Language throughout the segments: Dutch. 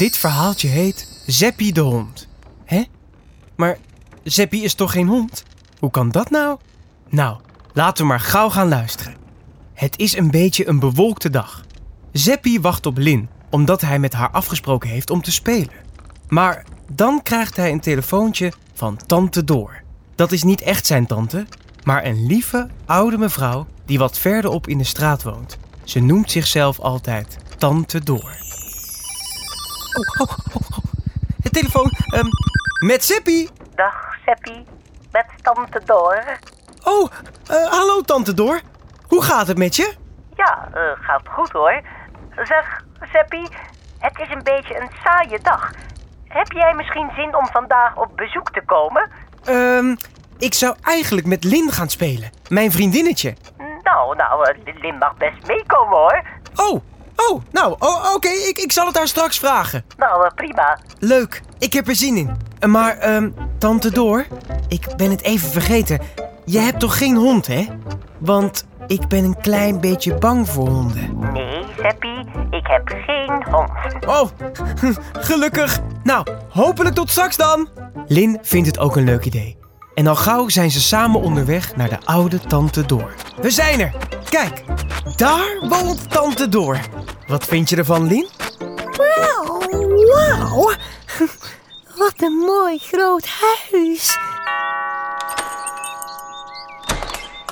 Dit verhaaltje heet Zeppie de hond. Hè? Maar Zeppie is toch geen hond? Hoe kan dat nou? Nou, laten we maar gauw gaan luisteren. Het is een beetje een bewolkte dag. Zeppie wacht op Lin, omdat hij met haar afgesproken heeft om te spelen. Maar dan krijgt hij een telefoontje van Tante Door. Dat is niet echt zijn tante, maar een lieve oude mevrouw die wat verderop in de straat woont. Ze noemt zichzelf altijd Tante Door. Oh, oh, oh, oh. De telefoon, ehm, met Zeppie. Dag, Seppie. Met tante Door. Oh, eh, hallo Tante Door. Hoe gaat het met je? Ja, eh, gaat goed hoor. Zeg, Seppie, het is een beetje een saaie dag. Heb jij misschien zin om vandaag op bezoek te komen? Ehm, ik zou eigenlijk met Lin gaan spelen, mijn vriendinnetje. Nou, nou, eh, Lin mag best meekomen hoor. Oh, oh, nou, oh, oké, ik, ik zal het haar straks vragen. Nou, eh, prima. Leuk, ik heb er zin in. Eh, Maar, ehm, Tante Door, ik ben het even vergeten. Je hebt toch geen hond, hè? Want ik ben een klein beetje bang voor honden. Nee, Seppie, ik heb geen hond. Oh, gelukkig. Nou, hopelijk tot straks dan. Lin vindt het ook een leuk idee. En al gauw zijn ze samen onderweg naar de oude Tante Door. We zijn er. Kijk, daar woont Tante Door. Wat vind je ervan, Lin? Wauw, wauw. Wat een mooi groot huis.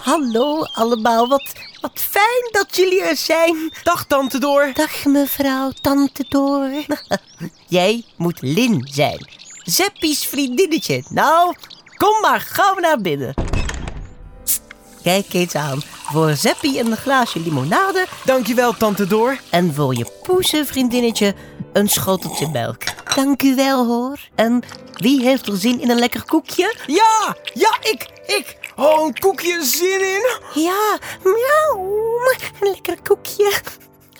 Hallo allemaal, wat, wat fijn dat jullie er zijn. Dag, Tante Door. Dag mevrouw, tante Door. Jij moet Lin zijn. Zeppie's vriendinnetje. Nou, kom maar gauw naar binnen. Kijk eens aan. Voor Zeppie een glaasje limonade Dankjewel, Tante Door. en voor je poesenvriendinnetje een schoteltje melk. Dank u wel hoor. En wie heeft er zin in een lekker koekje? Ja, ja, ik, ik. Oh, een koekje zin in. Ja, miauw, een lekker koekje.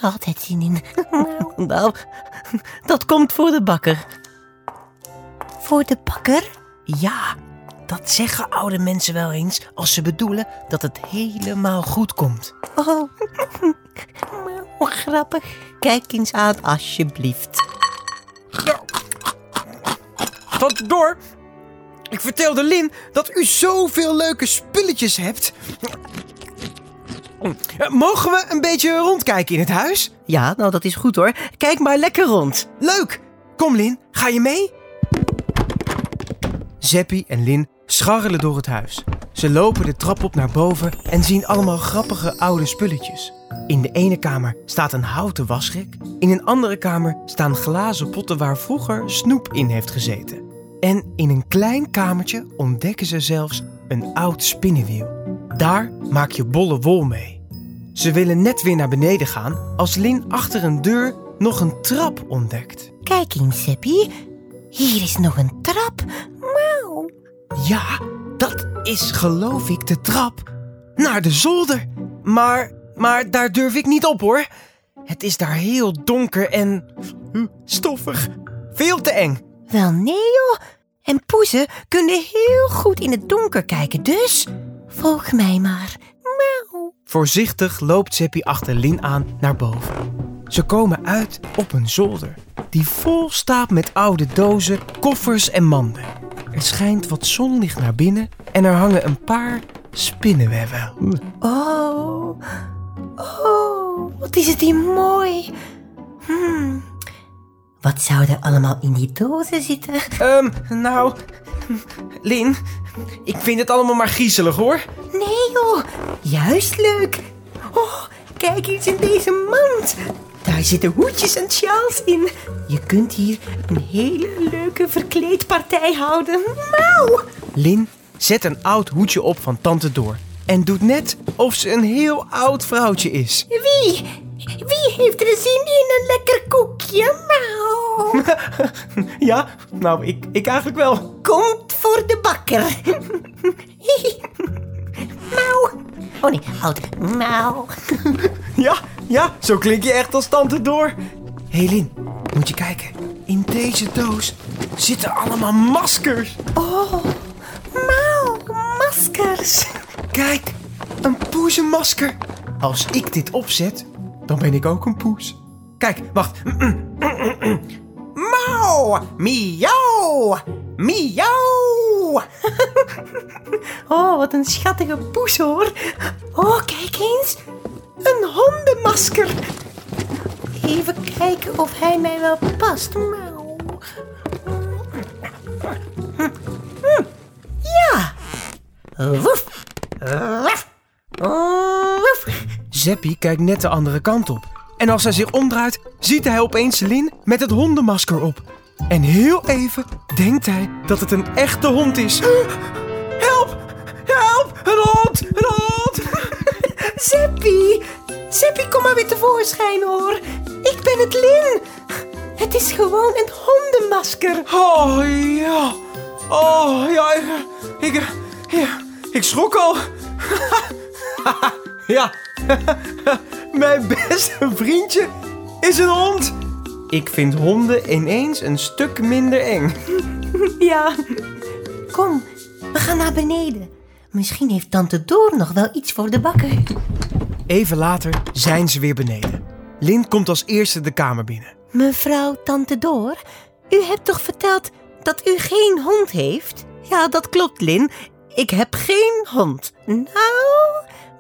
Altijd zin in. Nou, dat komt voor de bakker. Voor de bakker? Ja, dat zeggen oude mensen wel eens als ze bedoelen dat het helemaal goed komt. Oh, miauw, grappig. Kijk eens aan alsjeblieft. Tante Door, ik vertelde Lin dat u zoveel leuke spulletjes hebt. Mogen we een beetje rondkijken in het huis? Ja, nou dat is goed hoor. Kijk maar lekker rond. Leuk! Kom Lin, ga je mee? Zeppie en Lin scharrelen door het huis. Ze lopen de trap op naar boven en zien allemaal grappige oude spulletjes. In de ene kamer staat een houten wasrek. In een andere kamer staan glazen potten waar vroeger snoep in heeft gezeten. En in een klein kamertje ontdekken ze zelfs een oud spinnenwiel. Daar maak je bolle wol mee. Ze willen net weer naar beneden gaan als Lin achter een deur nog een trap ontdekt. Kijk eens, Seppie. Hier is nog een trap. Ja, dat is geloof ik de trap naar de zolder. Maar, maar daar durf ik niet op hoor. Het is daar heel donker en stoffig. Veel te eng. Wel nee joh. En poezen kunnen heel goed in het donker kijken, dus volg mij maar. Miauw. Voorzichtig loopt Zeppie achter Lin aan naar boven. Ze komen uit op een zolder die vol staat met oude dozen, koffers en manden. Er schijnt wat zonlicht naar binnen en er hangen een paar spinnenwebben. Oh, oh, wat is het hier mooi. Hmm. Wat zou er allemaal in die dozen zitten? Ehm, nou, Lin, ik vind het allemaal maar griezelig hoor. Nee joh, juist leuk. Oh, kijk eens in deze mand. Daar zitten hoedjes en sjaals in. Je kunt hier een hele leuke verkleedpartij houden. Mauw! Lin zet een oud hoedje op van tante Door en doet net of ze een heel oud vrouwtje is. Wie? Wie heeft er zin in een lekker koekje? Mauw. ja, nou, ik, ik eigenlijk wel. Komt voor de bakker. Mauw. Oh nee, oud. Mauw. ja ja, zo klink je echt als tante door. Hé hey Lin, moet je kijken. In deze doos zitten allemaal maskers. Oh, mauw. Maskers. Kijk, een poezenmasker. Als ik dit opzet, dan ben ik ook een poes. Kijk, wacht. Mauw. Miauw. Miauw. oh, wat een schattige poes hoor. Oh, kijk eens. Een hondenmasker. Even kijken of hij mij wel past. Mauw. Ja. Woef. Waf. Woef. Zeppie kijkt net de andere kant op. En als hij zich omdraait, ziet hij opeens Lin met het hondenmasker op. En heel even denkt hij dat het een echte hond is. Help! Help! Een hond! Een hond! Zeppie. Zeppie, kom maar weer tevoorschijn hoor. Ik ben het Lin. Het is gewoon een hondenmasker. Oh ja. Oh ja. Ik, ik, ja, ik schrok al. ja. Mijn beste vriendje is een hond. Ik vind honden ineens een stuk minder eng. Ja. Kom, we gaan naar beneden. Misschien heeft tante Door nog wel iets voor de bakker. Even later zijn ze weer beneden. Lin komt als eerste de kamer binnen. Mevrouw Tante Door, u hebt toch verteld dat u geen hond heeft? Ja, dat klopt, Lin. Ik heb geen hond. Nou,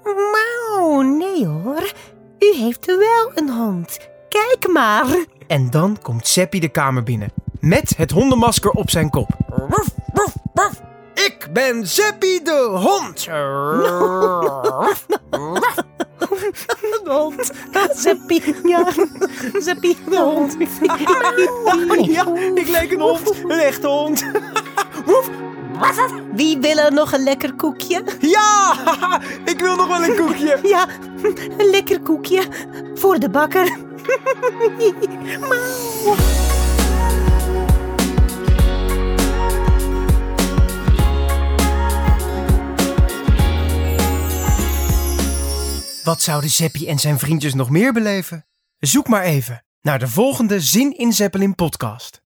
nou, nee hoor. U heeft wel een hond. Kijk maar. En dan komt Seppi de kamer binnen. Met het hondenmasker op zijn kop. Ik ben Seppi de hond. Een hond. Zeppie, ja. Zeppie, de hond. Ja, ik leek een hond. Een echte hond. Woef. Wie wil er nog een lekker koekje? Ja, ik wil nog wel een koekje. Ja, een lekker koekje. Voor de bakker. Mauw. Wat zouden Zeppie en zijn vriendjes nog meer beleven? Zoek maar even naar de volgende Zin in Zeppelin podcast.